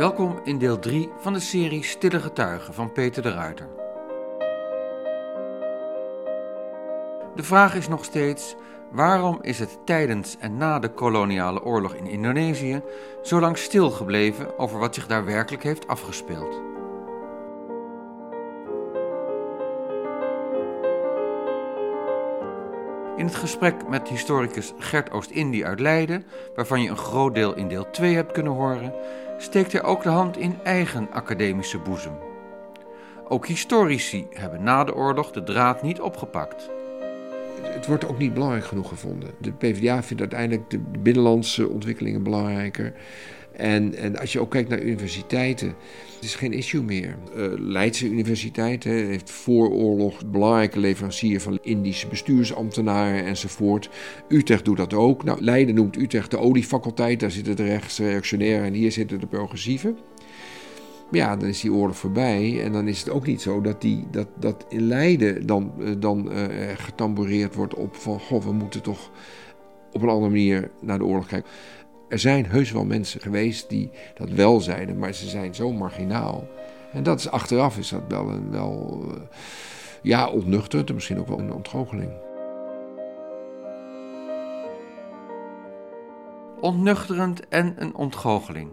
Welkom in deel 3 van de serie Stille Getuigen van Peter de Ruiter. De vraag is nog steeds: waarom is het tijdens en na de koloniale oorlog in Indonesië zo lang stilgebleven over wat zich daar werkelijk heeft afgespeeld? In het gesprek met historicus Gert Oost-Indie uit Leiden, waarvan je een groot deel in deel 2 hebt kunnen horen, steekt hij ook de hand in eigen academische boezem. Ook historici hebben na de oorlog de draad niet opgepakt. Het wordt ook niet belangrijk genoeg gevonden. De PvdA vindt uiteindelijk de binnenlandse ontwikkelingen belangrijker. En, en als je ook kijkt naar universiteiten, het is geen issue meer. Uh, Leidse Universiteit hè, heeft voor oorlog belangrijke leverancier van Indische bestuursambtenaren enzovoort. Utrecht doet dat ook. Nou, Leiden noemt Utrecht de oliefaculteit, daar zitten de rechtsreactionairen en hier zitten de progressieven. Ja, dan is die oorlog voorbij. En dan is het ook niet zo dat, die, dat, dat in Leiden dan, uh, dan uh, wordt op van... Goh, we moeten toch op een andere manier naar de oorlog kijken. Er zijn heus wel mensen geweest die dat wel zeiden, maar ze zijn zo marginaal. En dat is achteraf is dat wel een wel, uh, ja, ontnuchterend en misschien ook wel een ontgoocheling. Ontnuchterend en een ontgoocheling.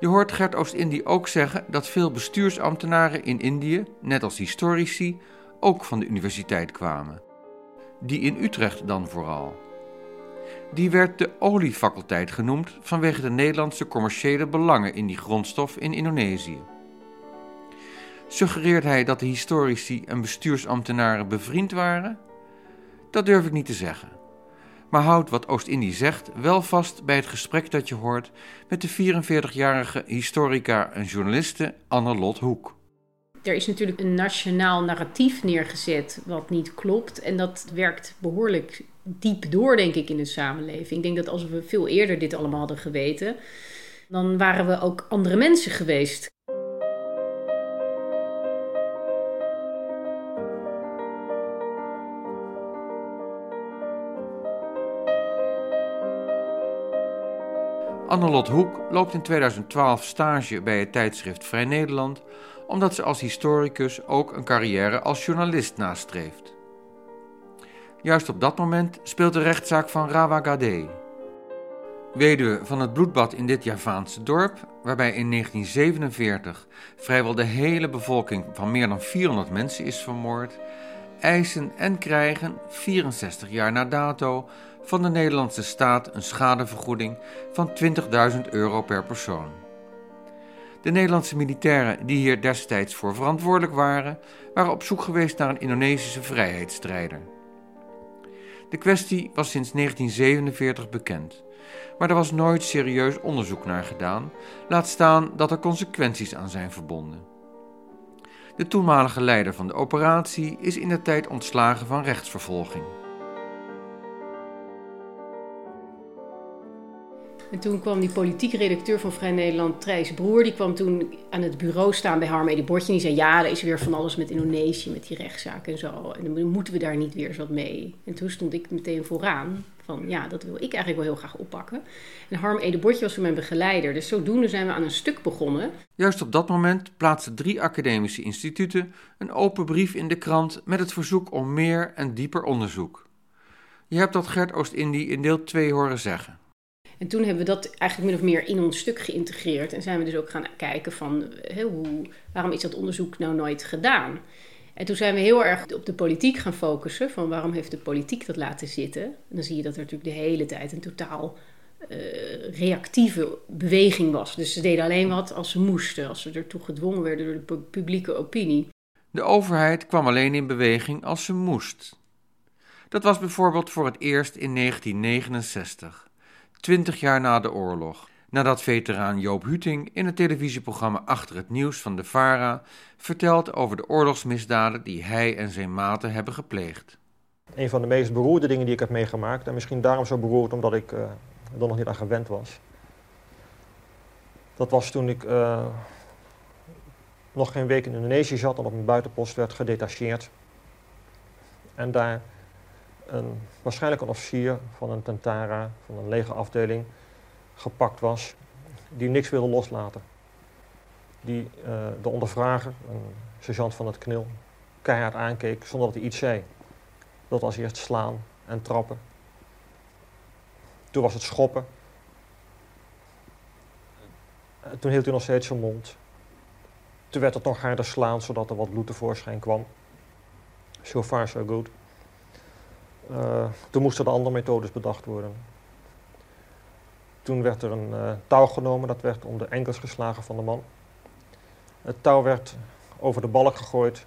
Je hoort Gert Oost-Indie ook zeggen dat veel bestuursambtenaren in Indië, net als historici, ook van de universiteit kwamen. Die in Utrecht dan vooral. Die werd de oliefaculteit genoemd vanwege de Nederlandse commerciële belangen in die grondstof in Indonesië. Suggereert hij dat de historici en bestuursambtenaren bevriend waren? Dat durf ik niet te zeggen. Maar houd wat Oost-Indie zegt wel vast bij het gesprek dat je hoort met de 44-jarige historica en journaliste Anne-Lot Hoek. Er is natuurlijk een nationaal narratief neergezet wat niet klopt. En dat werkt behoorlijk diep door, denk ik, in de samenleving. Ik denk dat als we veel eerder dit allemaal hadden geweten, dan waren we ook andere mensen geweest. Annelot Hoek loopt in 2012 stage bij het tijdschrift Vrij Nederland, omdat ze als historicus ook een carrière als journalist nastreeft. Juist op dat moment speelt de rechtszaak van Rawa Gade. Weduwe van het bloedbad in dit Javaanse dorp, waarbij in 1947 vrijwel de hele bevolking van meer dan 400 mensen is vermoord, eisen en krijgen 64 jaar na dato van de Nederlandse staat een schadevergoeding van 20.000 euro per persoon. De Nederlandse militairen die hier destijds voor verantwoordelijk waren, waren op zoek geweest naar een Indonesische vrijheidsstrijder. De kwestie was sinds 1947 bekend, maar er was nooit serieus onderzoek naar gedaan, laat staan dat er consequenties aan zijn verbonden. De toenmalige leider van de operatie is in de tijd ontslagen van rechtsvervolging. En toen kwam die politiek redacteur van Vrij Nederland, Thijs Broer, die kwam toen aan het bureau staan bij Harm Bordje. En die zei, ja, er is weer van alles met Indonesië, met die rechtszaak en zo. En dan moeten we daar niet weer eens wat mee. En toen stond ik meteen vooraan van, ja, dat wil ik eigenlijk wel heel graag oppakken. En Harm Bordje was voor mijn begeleider. Dus zodoende zijn we aan een stuk begonnen. Juist op dat moment plaatsten drie academische instituten een open brief in de krant met het verzoek om meer en dieper onderzoek. Je hebt dat Gert Oost-Indie in deel 2 horen zeggen. En toen hebben we dat eigenlijk min of meer in ons stuk geïntegreerd. En zijn we dus ook gaan kijken van hoe, waarom is dat onderzoek nou nooit gedaan? En toen zijn we heel erg op de politiek gaan focussen. Van waarom heeft de politiek dat laten zitten? En dan zie je dat er natuurlijk de hele tijd een totaal uh, reactieve beweging was. Dus ze deden alleen wat als ze moesten, als ze ertoe gedwongen werden door de publieke opinie. De overheid kwam alleen in beweging als ze moest. Dat was bijvoorbeeld voor het eerst in 1969 twintig jaar na de oorlog, nadat veteraan Joop Huting in het televisieprogramma Achter het Nieuws van de VARA vertelt over de oorlogsmisdaden die hij en zijn maten hebben gepleegd. Een van de meest beroerde dingen die ik heb meegemaakt, en misschien daarom zo beroerd omdat ik uh, er nog niet aan gewend was. Dat was toen ik uh, nog geen week in Indonesië zat en op een buitenpost werd gedetacheerd. En daar een, waarschijnlijk een officier van een tentara, van een legerafdeling, gepakt was, die niks wilde loslaten. die uh, de ondervrager, een sergeant van het knil, keihard aankeek zonder dat hij iets zei. Dat was eerst slaan en trappen. Toen was het schoppen. Toen hield hij nog steeds zijn mond. Toen werd het nog harder slaan, zodat er wat bloed tevoorschijn kwam. So far, so good. Uh, toen moesten de andere methodes bedacht worden. Toen werd er een uh, touw genomen, dat werd om de enkels geslagen van de man. Het touw werd over de balk gegooid,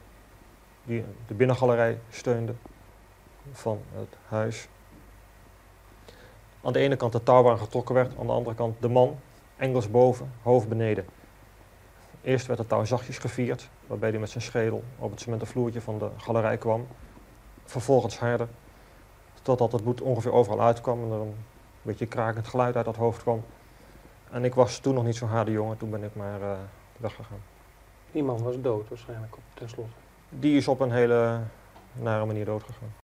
die de binnengalerij steunde van het huis. Aan de ene kant het touw waar getrokken werd, aan de andere kant de man, engels boven, hoofd beneden. Eerst werd het touw zachtjes gevierd, waarbij hij met zijn schedel op het cementen vloertje van de galerij kwam. Vervolgens harder, totdat het bloed ongeveer overal uitkwam en er een beetje krakend geluid uit dat hoofd kwam. En ik was toen nog niet zo'n harde jongen, toen ben ik maar uh, weggegaan. Die man was dood waarschijnlijk, tenslotte. Die is op een hele nare manier doodgegaan.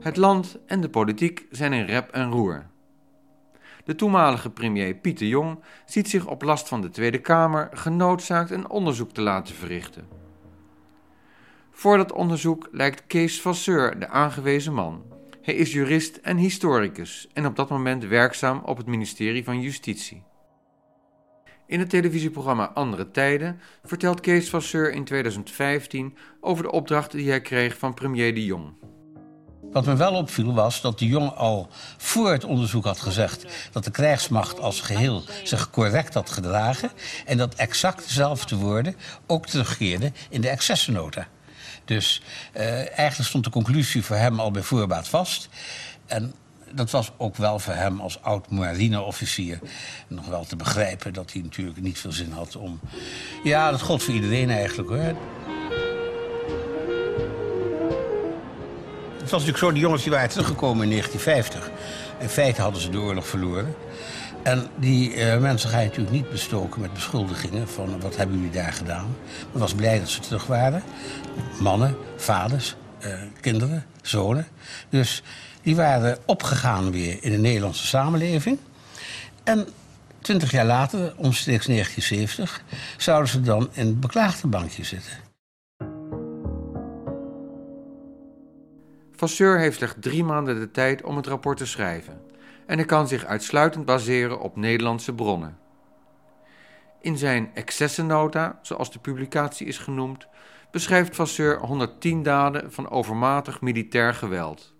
Het land en de politiek zijn in rep en roer. De toenmalige premier Pieter Jong ziet zich op last van de Tweede Kamer genoodzaakt een onderzoek te laten verrichten. Voor dat onderzoek lijkt Kees Vasseur de aangewezen man. Hij is jurist en historicus en op dat moment werkzaam op het ministerie van Justitie. In het televisieprogramma Andere Tijden vertelt Kees Vasseur in 2015 over de opdracht die hij kreeg van premier de Jong. Wat me wel opviel was dat de Jong al voor het onderzoek had gezegd dat de krijgsmacht als geheel zich correct had gedragen en dat exact dezelfde woorden ook terugkeerden in de excessennota. Dus uh, eigenlijk stond de conclusie voor hem al bij voorbaat vast. En dat was ook wel voor hem als oud marineofficier nog wel te begrijpen dat hij natuurlijk niet veel zin had om. Ja, dat gold voor iedereen eigenlijk hoor. Het was natuurlijk zo, die jongens die waren teruggekomen in 1950. In feite hadden ze de oorlog verloren. En die uh, mensen ga je natuurlijk niet bestoken met beschuldigingen van wat hebben jullie daar gedaan. Ik was blij dat ze terug waren. Mannen, vaders, uh, kinderen, zonen. Dus die waren opgegaan weer in de Nederlandse samenleving. En twintig jaar later, omstreeks 1970, zouden ze dan in het beklaagde bankje zitten. Vasseur heeft slechts drie maanden de tijd om het rapport te schrijven en hij kan zich uitsluitend baseren op Nederlandse bronnen. In zijn excessennota, zoals de publicatie is genoemd, beschrijft Vasseur 110 daden van overmatig militair geweld.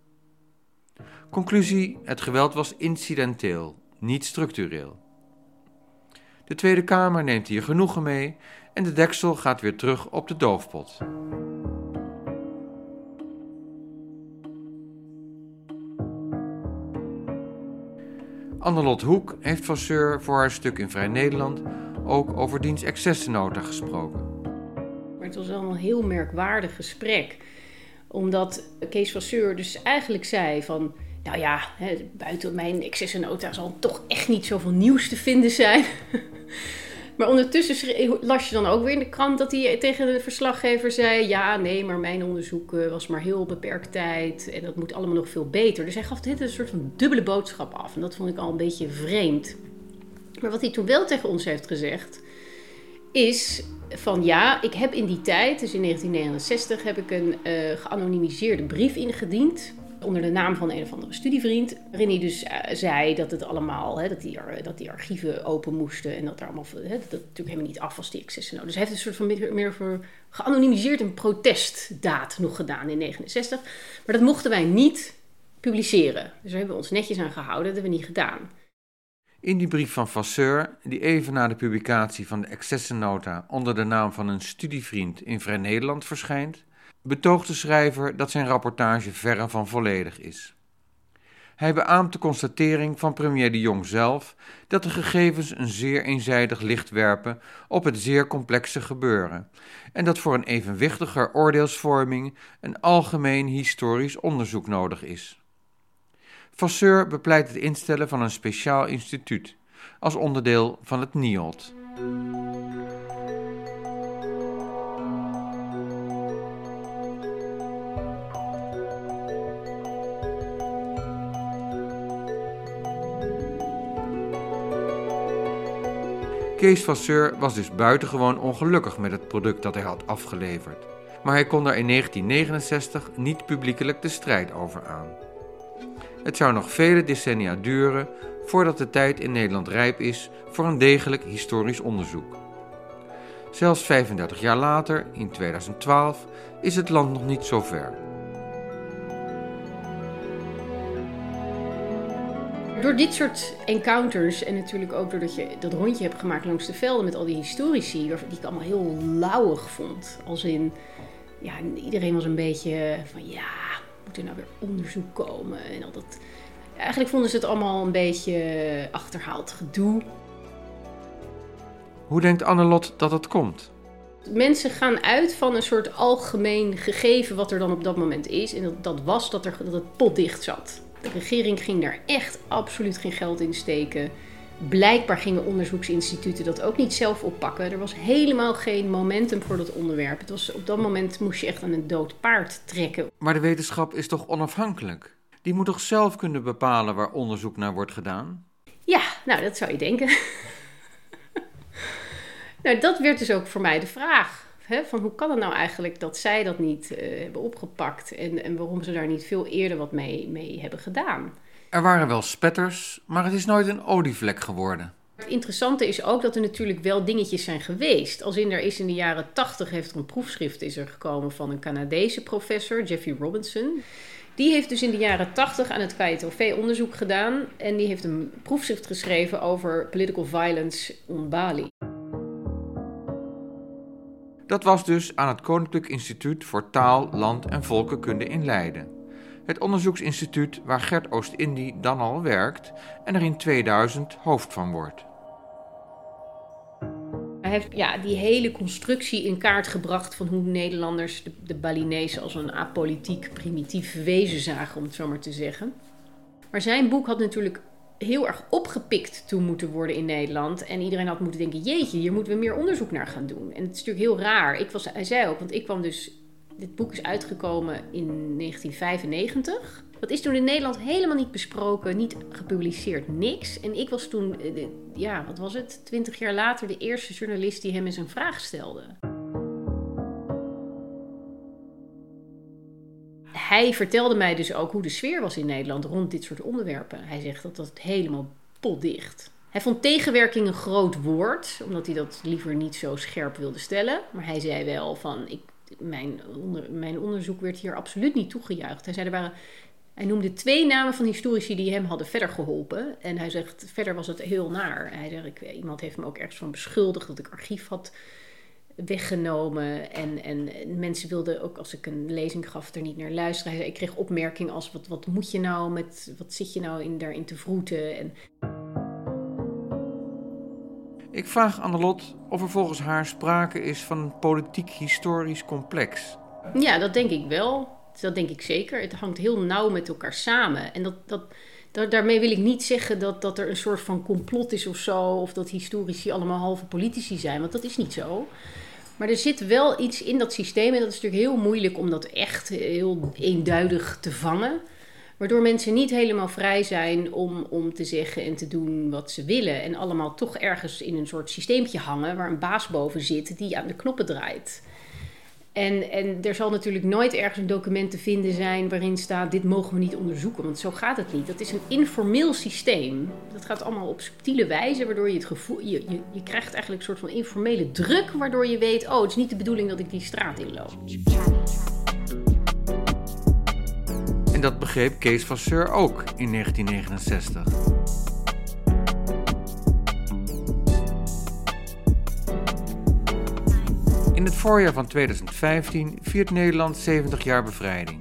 Conclusie: het geweld was incidenteel, niet structureel. De Tweede Kamer neemt hier genoegen mee en de deksel gaat weer terug op de doofpot. Annelot Hoek heeft Vasseur voor haar stuk in Vrij Nederland ook over diens excessennota gesproken. Maar het was wel een heel merkwaardig gesprek. Omdat Kees Vasseur dus eigenlijk zei van... Nou ja, buiten mijn excessennota zal toch echt niet zoveel nieuws te vinden zijn. Maar ondertussen las je dan ook weer in de krant dat hij tegen de verslaggever zei: Ja, nee, maar mijn onderzoek eh, was maar heel beperkt tijd en dat moet allemaal nog veel beter. Dus hij gaf dit een soort van dubbele boodschap af en dat vond ik al een beetje vreemd. Maar wat hij toen wel tegen ons heeft gezegd, is van ja, ik heb in die tijd, dus in 1969, heb ik een uh, geanonimiseerde brief ingediend onder de naam van een of andere studievriend. Waarin hij dus uh, zei dat het allemaal, hè, dat, die, dat die archieven open moesten en dat er allemaal, dat het natuurlijk helemaal niet af was, die access. Nou, dus hij heeft een soort van meer, voor geanonimiseerd een protestdaad nog gedaan in 69. Maar dat mochten wij niet publiceren. Dus daar hebben we ons netjes aan gehouden, dat hebben we niet gedaan. In die brief van Vasseur, die even na de publicatie van de accessennota onder de naam van een studievriend in Vrij Nederland verschijnt, betoogt de schrijver dat zijn rapportage verre van volledig is. Hij beaamt de constatering van premier de Jong zelf dat de gegevens een zeer eenzijdig licht werpen op het zeer complexe gebeuren en dat voor een evenwichtiger oordeelsvorming een algemeen historisch onderzoek nodig is. Vasseur bepleit het instellen van een speciaal instituut als onderdeel van het NIOD. Kees Vasseur was dus buitengewoon ongelukkig met het product dat hij had afgeleverd. Maar hij kon daar in 1969 niet publiekelijk de strijd over aan. Het zou nog vele decennia duren voordat de tijd in Nederland rijp is voor een degelijk historisch onderzoek. Zelfs 35 jaar later, in 2012, is het land nog niet zo ver. Door dit soort encounters en natuurlijk ook doordat je dat rondje hebt gemaakt langs de velden met al die historici, die ik allemaal heel lauwig vond. Als in, ja, iedereen was een beetje van ja, moet er nou weer onderzoek komen en al dat. Eigenlijk vonden ze het allemaal een beetje achterhaald gedoe. Hoe denkt Annelot dat het komt? Mensen gaan uit van een soort algemeen gegeven wat er dan op dat moment is. En dat, dat was dat, er, dat het potdicht zat. De regering ging daar echt absoluut geen geld in steken. Blijkbaar gingen onderzoeksinstituten dat ook niet zelf oppakken. Er was helemaal geen momentum voor dat onderwerp. Het was, op dat moment moest je echt aan een dood paard trekken. Maar de wetenschap is toch onafhankelijk? Die moet toch zelf kunnen bepalen waar onderzoek naar wordt gedaan? Ja, nou dat zou je denken. nou, dat werd dus ook voor mij de vraag. Hè, van hoe kan het nou eigenlijk dat zij dat niet uh, hebben opgepakt en, en waarom ze daar niet veel eerder wat mee, mee hebben gedaan? Er waren wel spetters, maar het is nooit een olievlek geworden. Het interessante is ook dat er natuurlijk wel dingetjes zijn geweest. Als in er is in de jaren 80 heeft er een proefschrift is er gekomen van een Canadese professor, Jeffrey Robinson. Die heeft dus in de jaren 80 aan het KITOV onderzoek gedaan en die heeft een proefschrift geschreven over political violence on Bali. Dat was dus aan het Koninklijk Instituut voor Taal, Land en Volkenkunde in Leiden. Het onderzoeksinstituut waar Gert Oost-Indie dan al werkt en er in 2000 hoofd van wordt. Hij heeft ja, die hele constructie in kaart gebracht van hoe Nederlanders de, de Balinezen als een apolitiek, primitief wezen zagen, om het zo maar te zeggen. Maar zijn boek had natuurlijk heel erg opgepikt toe moeten worden in Nederland. En iedereen had moeten denken: jeetje, hier moeten we meer onderzoek naar gaan doen. En het is natuurlijk heel raar. Ik was, hij zei ook, want ik kwam dus. Dit boek is uitgekomen in 1995. Dat is toen in Nederland helemaal niet besproken, niet gepubliceerd, niks. En ik was toen, eh, ja, wat was het? Twintig jaar later de eerste journalist die hem eens een vraag stelde. Hij vertelde mij dus ook hoe de sfeer was in Nederland rond dit soort onderwerpen. Hij zegt dat dat helemaal potdicht. Hij vond tegenwerking een groot woord, omdat hij dat liever niet zo scherp wilde stellen. Maar hij zei wel van, ik, mijn, onder, mijn onderzoek werd hier absoluut niet toegejuicht. Hij zei er waren hij noemde twee namen van historici die hem hadden verder geholpen. En hij zegt, verder was het heel naar. Hij zegt, iemand heeft me ook ergens van beschuldigd dat ik archief had weggenomen. En, en mensen wilden ook als ik een lezing gaf er niet naar luisteren. Ik kreeg opmerkingen als wat, wat moet je nou met wat zit je nou in, daarin te vroeten. En... Ik vraag Annelot of er volgens haar sprake is van een politiek-historisch complex. Ja, dat denk ik wel. Dat denk ik zeker. Het hangt heel nauw met elkaar samen. En dat, dat, daarmee wil ik niet zeggen dat, dat er een soort van complot is of zo. Of dat historici allemaal halve politici zijn. Want dat is niet zo. Maar er zit wel iets in dat systeem en dat is natuurlijk heel moeilijk om dat echt heel eenduidig te vangen. Waardoor mensen niet helemaal vrij zijn om, om te zeggen en te doen wat ze willen. En allemaal toch ergens in een soort systeempje hangen waar een baas boven zit die aan de knoppen draait. En, en er zal natuurlijk nooit ergens een document te vinden zijn waarin staat: dit mogen we niet onderzoeken, want zo gaat het niet. Dat is een informeel systeem. Dat gaat allemaal op subtiele wijze, waardoor je het gevoel. Je, je, je krijgt eigenlijk een soort van informele druk, waardoor je weet: oh, het is niet de bedoeling dat ik die straat inloop. En dat begreep Kees Vasseur ook in 1969. In het voorjaar van 2015 viert Nederland 70 jaar bevrijding.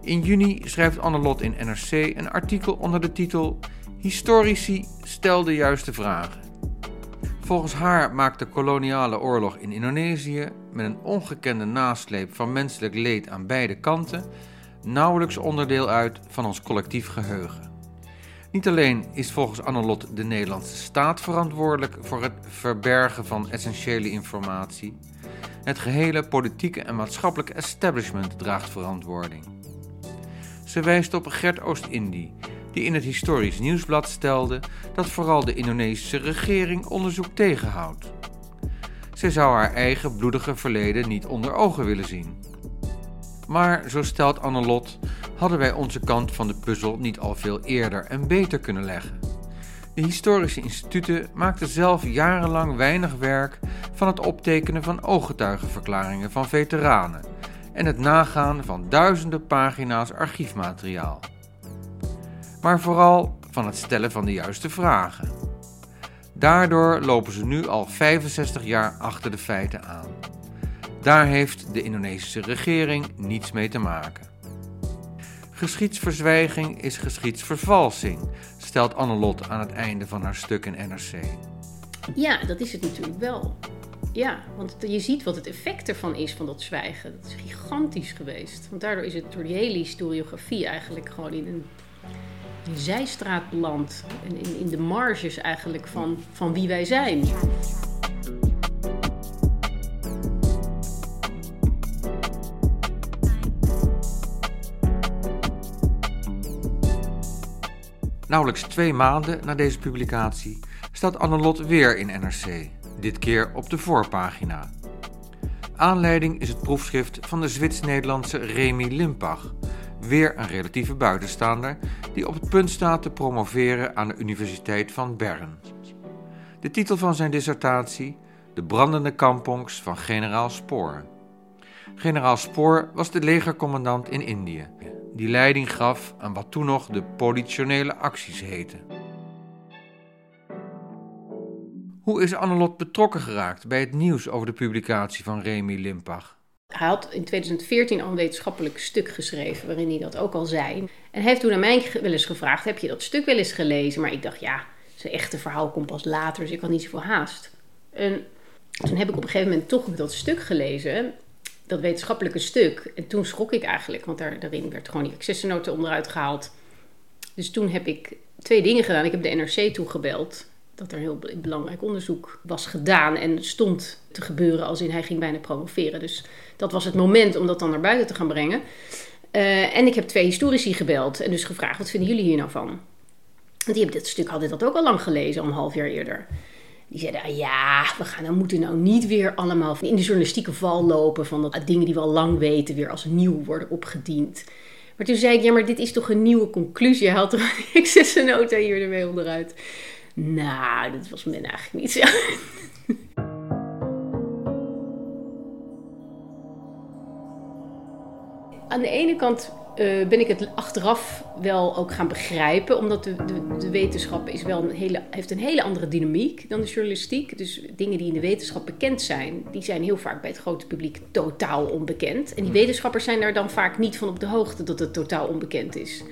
In juni schrijft Annelot in NRC een artikel onder de titel Historici stel de juiste vragen. Volgens haar maakt de koloniale oorlog in Indonesië, met een ongekende nasleep van menselijk leed aan beide kanten, nauwelijks onderdeel uit van ons collectief geheugen. Niet alleen is volgens Annelot de Nederlandse staat verantwoordelijk voor het verbergen van essentiële informatie, het gehele politieke en maatschappelijke establishment draagt verantwoording. Ze wijst op Gert Oost-Indie, die in het Historisch Nieuwsblad stelde dat vooral de Indonesische regering onderzoek tegenhoudt. Zij zou haar eigen bloedige verleden niet onder ogen willen zien. Maar, zo stelt Annelot, hadden wij onze kant van de puzzel niet al veel eerder en beter kunnen leggen. De historische instituten maakten zelf jarenlang weinig werk van het optekenen van ooggetuigenverklaringen van veteranen en het nagaan van duizenden pagina's archiefmateriaal. Maar vooral van het stellen van de juiste vragen. Daardoor lopen ze nu al 65 jaar achter de feiten aan. Daar heeft de Indonesische regering niets mee te maken. Geschiedsverzwijging is geschiedsvervalsing, stelt Annelot aan het einde van haar stuk in NRC. Ja, dat is het natuurlijk wel. Ja, want je ziet wat het effect ervan is van dat zwijgen. Dat is gigantisch geweest. Want daardoor is het door die hele historiografie eigenlijk gewoon in een, zijstraat beland. In, in de marges eigenlijk van, van wie wij zijn. Nauwelijks twee maanden na deze publicatie staat Annelot weer in NRC, dit keer op de voorpagina. Aanleiding is het proefschrift van de Zwits-Nederlandse Remy Limpach, weer een relatieve buitenstaander die op het punt staat te promoveren aan de Universiteit van Bern. De titel van zijn dissertatie: De brandende kampongs van generaal Spoor. Generaal Spoor was de legercommandant in Indië die leiding gaf aan wat toen nog de politionele acties heten. Hoe is Annelot betrokken geraakt bij het nieuws over de publicatie van Remy Limpach? Hij had in 2014 al een wetenschappelijk stuk geschreven waarin hij dat ook al zei. En hij heeft toen aan mij wel eens gevraagd: heb je dat stuk wel eens gelezen? Maar ik dacht, ja, zijn echte verhaal komt pas later, dus ik had niet zoveel haast. En toen heb ik op een gegeven moment toch dat stuk gelezen dat wetenschappelijke stuk. En toen schrok ik eigenlijk, want daar, daarin werd gewoon die accessenoten onderuit gehaald. Dus toen heb ik twee dingen gedaan. Ik heb de NRC toegebeld. Dat er heel belangrijk onderzoek was gedaan en stond te gebeuren als in hij ging bijna promoveren. Dus dat was het moment om dat dan naar buiten te gaan brengen. Uh, en ik heb twee historici gebeld en dus gevraagd: wat vinden jullie hier nou van? Die hebben dit stuk hadden dat ook al lang gelezen, al een half jaar eerder. Die zeiden, ah, ja, we gaan, dan moeten nou niet weer allemaal in de journalistieke val lopen van dat dingen die we al lang weten weer als nieuw worden opgediend. Maar toen zei ik, ja, maar dit is toch een nieuwe conclusie? Hij had toch een nota hier ermee onderuit. Nou, dat was men eigenlijk niet zo. Aan de ene kant ben ik het achteraf wel ook gaan begrijpen. Omdat de, de, de, wetenschap is wel een hele, heeft een hele andere dynamiek dan de journalistiek. Dus dingen die in de wetenschap bekend zijn, die zijn heel vaak bij het grote publiek totaal onbekend. En die hmm. wetenschappers zijn daar dan vaak niet van op de hoogte dat het totaal onbekend is.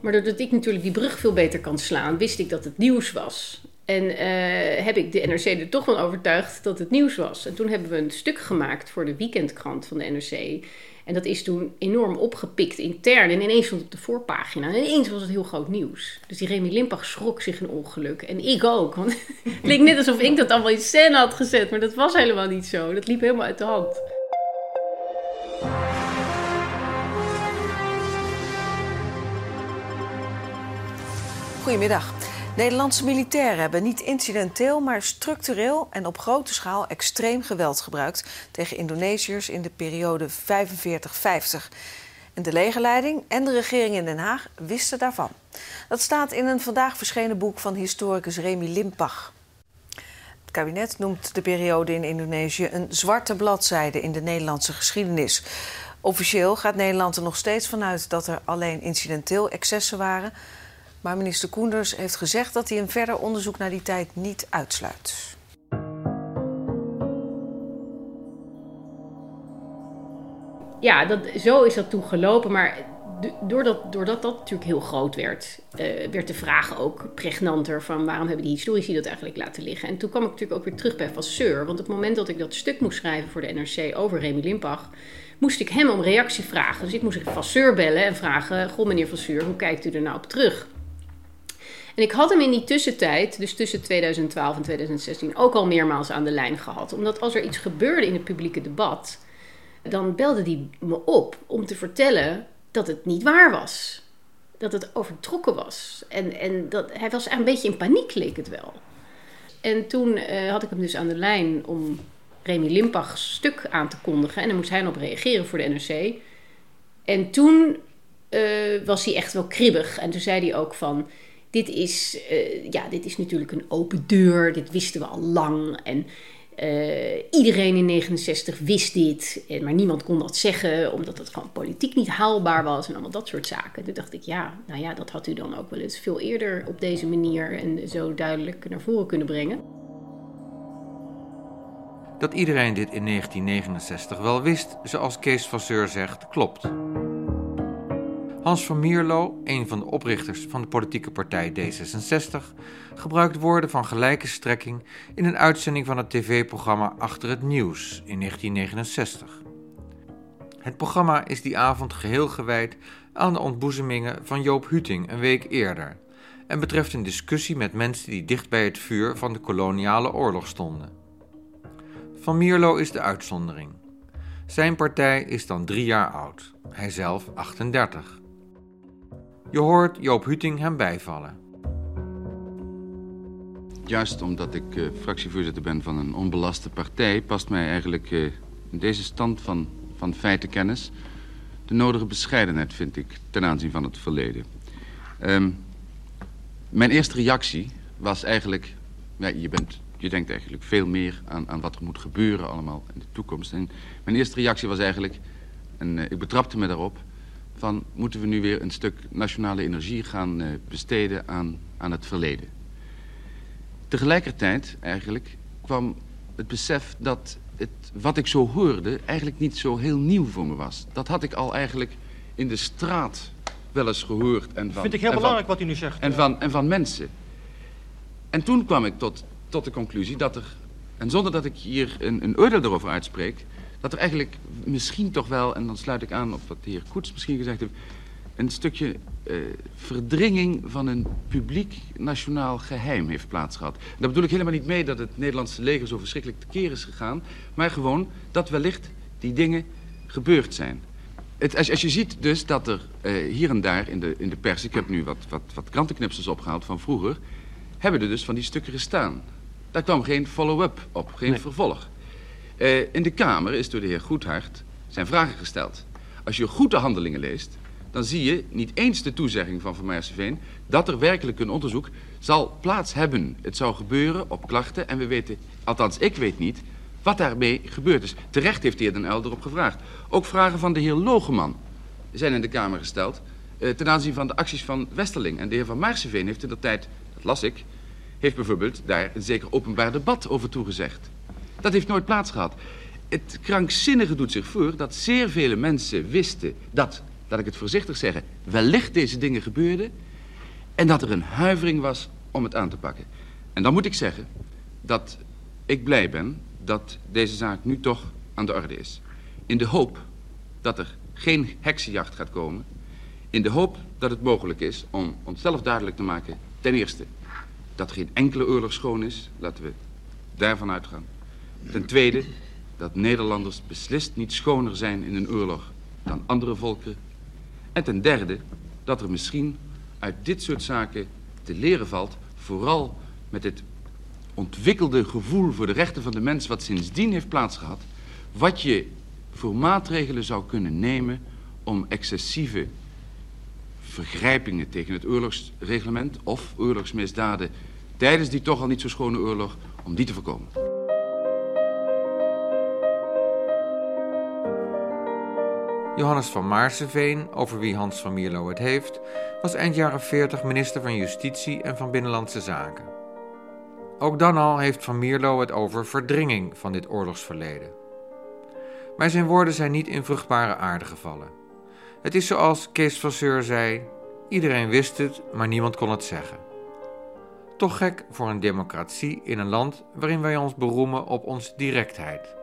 Maar doordat ik natuurlijk die brug veel beter kan slaan, wist ik dat het nieuws was. En uh, heb ik de NRC er toch van overtuigd dat het nieuws was. En toen hebben we een stuk gemaakt voor de weekendkrant van de NRC. En dat is toen enorm opgepikt intern. En ineens stond het op de voorpagina. En ineens was het heel groot nieuws. Dus die Remy Limpach schrok zich een ongeluk. En ik ook. Want het leek net alsof ik dat allemaal in scène had gezet. Maar dat was helemaal niet zo. Dat liep helemaal uit de hand. Goedemiddag. Nederlandse militairen hebben niet incidenteel, maar structureel en op grote schaal extreem geweld gebruikt tegen Indonesiërs in de periode 45-50. En de legerleiding en de regering in Den Haag wisten daarvan. Dat staat in een vandaag verschenen boek van historicus Remy Limpach. Het kabinet noemt de periode in Indonesië een zwarte bladzijde in de Nederlandse geschiedenis. Officieel gaat Nederland er nog steeds vanuit dat er alleen incidenteel excessen waren. Maar minister Koenders heeft gezegd dat hij een verder onderzoek naar die tijd niet uitsluit. Ja, dat, zo is dat toen gelopen. Maar doordat, doordat dat natuurlijk heel groot werd, uh, werd de vraag ook pregnanter van waarom hebben die historici dat eigenlijk laten liggen. En toen kwam ik natuurlijk ook weer terug bij Vasseur. Want op het moment dat ik dat stuk moest schrijven voor de NRC over Remy Limpach, moest ik hem om reactie vragen. Dus ik moest Vasseur bellen en vragen, goh meneer Vasseur, hoe kijkt u er nou op terug? En ik had hem in die tussentijd, dus tussen 2012 en 2016, ook al meermaals aan de lijn gehad. Omdat als er iets gebeurde in het publieke debat, dan belde hij me op om te vertellen dat het niet waar was. Dat het overtrokken was. En, en dat, hij was een beetje in paniek, leek het wel. En toen eh, had ik hem dus aan de lijn om Remy Limpach's stuk aan te kondigen. En dan moest hij op reageren voor de NRC. En toen eh, was hij echt wel kribbig. En toen zei hij ook van... Dit is, eh, ja, dit is natuurlijk een open deur. Dit wisten we al lang. En uh, iedereen in 69 wist dit, maar niemand kon dat zeggen omdat het gewoon politiek niet haalbaar was en allemaal dat soort zaken. Toen dacht ik, ja, nou ja, dat had u dan ook wel eens veel eerder op deze manier en zo duidelijk naar voren kunnen brengen. Dat iedereen dit in 1969 wel wist, zoals Kees Vasseur zegt, klopt. Hans van Mierlo, een van de oprichters van de politieke partij D66, gebruikt woorden van gelijke strekking in een uitzending van het tv-programma Achter het Nieuws in 1969. Het programma is die avond geheel gewijd aan de ontboezemingen van Joop Huting een week eerder en betreft een discussie met mensen die dicht bij het vuur van de koloniale oorlog stonden. Van Mierlo is de uitzondering. Zijn partij is dan drie jaar oud, hij zelf 38. Je hoort Joop Huting hem bijvallen. Juist omdat ik uh, fractievoorzitter ben van een onbelaste partij... past mij eigenlijk uh, in deze stand van, van feitenkennis... de nodige bescheidenheid, vind ik, ten aanzien van het verleden. Um, mijn eerste reactie was eigenlijk... Ja, je, bent, je denkt eigenlijk veel meer aan, aan wat er moet gebeuren allemaal in de toekomst. En mijn eerste reactie was eigenlijk... en uh, ik betrapte me daarop van moeten we nu weer een stuk nationale energie gaan uh, besteden aan, aan het verleden. Tegelijkertijd eigenlijk kwam het besef dat het, wat ik zo hoorde eigenlijk niet zo heel nieuw voor me was. Dat had ik al eigenlijk in de straat wel eens gehoord. En van, Vind ik heel belangrijk wat u nu zegt. En van, en van mensen. En toen kwam ik tot, tot de conclusie dat er, en zonder dat ik hier een, een oordeel erover uitspreek dat er eigenlijk misschien toch wel, en dan sluit ik aan op wat de heer Koets misschien gezegd heeft, een stukje uh, verdringing van een publiek nationaal geheim heeft plaatsgehad. Daar bedoel ik helemaal niet mee dat het Nederlandse leger zo verschrikkelijk tekeer is gegaan, maar gewoon dat wellicht die dingen gebeurd zijn. Het, als, als, je ziet dus dat er uh, hier en daar in de, in de pers, ik heb nu wat, wat, wat krantenknipsels opgehaald van vroeger, hebben er dus van die stukken gestaan. Daar kwam geen follow-up op, geen nee. vervolg. Uh, in de Kamer is door de heer Goedhart zijn vragen gesteld. Als je goed de handelingen leest, dan zie je niet eens de toezegging van Van Meerseveen dat er werkelijk een onderzoek zal plaats hebben. Het zou gebeuren op klachten en we weten, althans ik weet niet, wat daarmee gebeurd is. Terecht heeft de heer Den Elder op gevraagd. Ook vragen van de heer Logeman zijn in de Kamer gesteld uh, ten aanzien van de acties van Westerling. En de heer Van Maarseveen heeft in de tijd, dat las ik, heeft bijvoorbeeld daar een zeker openbaar debat over toegezegd. Dat heeft nooit plaatsgehad. Het krankzinnige doet zich voor dat zeer vele mensen wisten dat, laat ik het voorzichtig zeggen, wellicht deze dingen gebeurden. En dat er een huivering was om het aan te pakken. En dan moet ik zeggen dat ik blij ben dat deze zaak nu toch aan de orde is. In de hoop dat er geen heksenjacht gaat komen. In de hoop dat het mogelijk is om onszelf duidelijk te maken. Ten eerste, dat geen enkele oorlog schoon is. Laten we daarvan uitgaan. Ten tweede, dat Nederlanders beslist niet schoner zijn in een oorlog dan andere volken. En ten derde, dat er misschien uit dit soort zaken te leren valt, vooral met het ontwikkelde gevoel voor de rechten van de mens wat sindsdien heeft plaatsgehad, wat je voor maatregelen zou kunnen nemen om excessieve vergrijpingen tegen het oorlogsreglement of oorlogsmisdaden tijdens die toch al niet zo schone oorlog, om die te voorkomen. Johannes van Maarseveen, over wie Hans van Mierlo het heeft, was eind jaren 40 minister van Justitie en van Binnenlandse Zaken. Ook dan al heeft van Mierlo het over verdringing van dit oorlogsverleden. Maar zijn woorden zijn niet in vruchtbare aarde gevallen. Het is zoals Kees Vasseur zei: iedereen wist het, maar niemand kon het zeggen. Toch gek voor een democratie in een land waarin wij ons beroemen op onze directheid.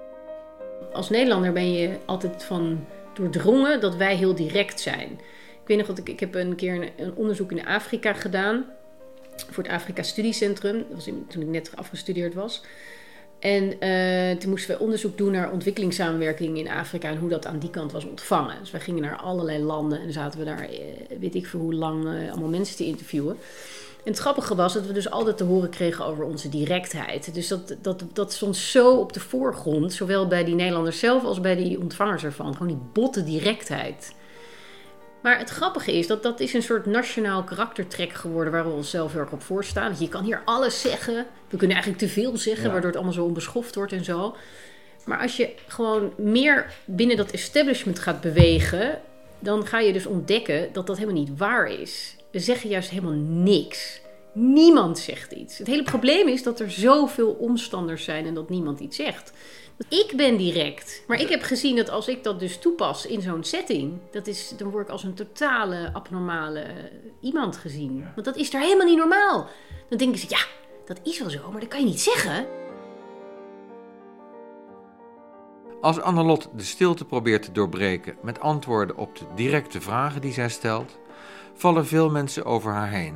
Als Nederlander ben je altijd van doordrongen dat wij heel direct zijn. Ik weet nog dat ik, ik heb een keer een, onderzoek in Afrika gedaan voor het Afrika Studiecentrum. Dat was toen ik net afgestudeerd was. En uh, toen moesten we onderzoek doen naar ontwikkelingssamenwerking in Afrika en hoe dat aan die kant was ontvangen. Dus wij gingen naar allerlei landen en zaten we daar, weet ik veel hoe lang, allemaal mensen te interviewen. En het grappige was dat we dus altijd te horen kregen over onze directheid. Dus dat, dat, dat stond zo op de voorgrond, zowel bij die Nederlanders zelf als bij die ontvangers ervan. Gewoon die botte directheid. Maar het grappige is dat dat is een soort nationaal karaktertrek geworden waar we onszelf heel erg op voorstaan. Je kan hier alles zeggen. We kunnen eigenlijk te veel zeggen, waardoor het allemaal zo onbeschoft wordt en zo. Maar als je gewoon meer binnen dat establishment gaat bewegen, dan ga je dus ontdekken dat dat helemaal niet waar is. We zeggen juist helemaal niks. Niemand zegt iets. Het hele probleem is dat er zoveel omstanders zijn en dat niemand iets zegt. Ik ben direct. Maar ik heb gezien dat als ik dat dus toepas in zo'n setting, dat is, dan word ik als een totale abnormale iemand gezien. Want dat is daar helemaal niet normaal. Dan denken ze, ja, dat is wel zo, maar dat kan je niet zeggen. Als Annelot de stilte probeert te doorbreken met antwoorden op de directe vragen die zij stelt, vallen veel mensen over haar heen.